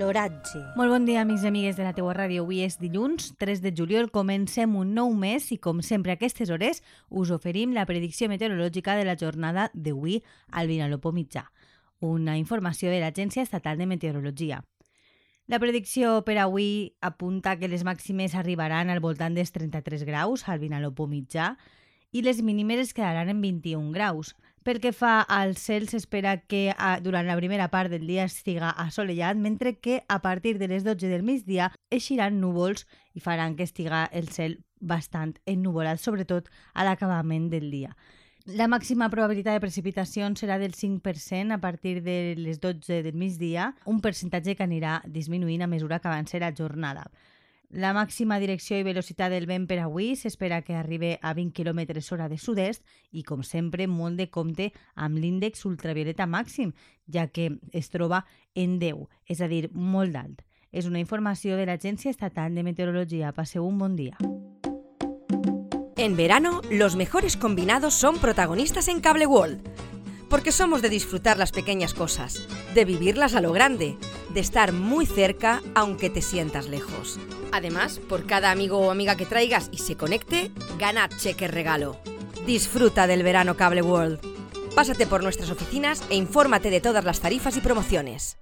L'oratge. Molt bon dia, amics i amigues de la teua ràdio. Avui és dilluns, 3 de juliol. Comencem un nou mes i, com sempre, a aquestes hores us oferim la predicció meteorològica de la jornada d'avui al Vinalopó mitjà, una informació de l'Agència Estatal de Meteorologia. La predicció per avui apunta que les màximes arribaran al voltant dels 33 graus al Vinalopó mitjà i les mínimes es quedaran en 21 graus. Pel que fa al cel, s'espera que a, durant la primera part del dia estiga assolellat, mentre que a partir de les 12 del migdia eixiran núvols i faran que estiga el cel bastant ennuvolat, sobretot a l'acabament del dia. La màxima probabilitat de precipitacions serà del 5% a partir de les 12 del migdia, un percentatge que anirà disminuint a mesura que avanci la jornada. La màxima direcció i velocitat del vent per avui s'espera que arribi a 20 km hora de sud-est i, com sempre, molt de compte amb l'índex ultravioleta màxim, ja que es troba en 10, és a dir, molt alt. És una informació de l'Agència Estatal de Meteorologia. Passeu un bon dia. En verano, los mejores combinados son protagonistas en Cable World. Porque somos de disfrutar las pequeñas cosas, de vivirlas a lo grande, de estar muy cerca aunque te sientas lejos. Además, por cada amigo o amiga que traigas y se conecte, gana cheque regalo. Disfruta del verano Cable World. Pásate por nuestras oficinas e infórmate de todas las tarifas y promociones.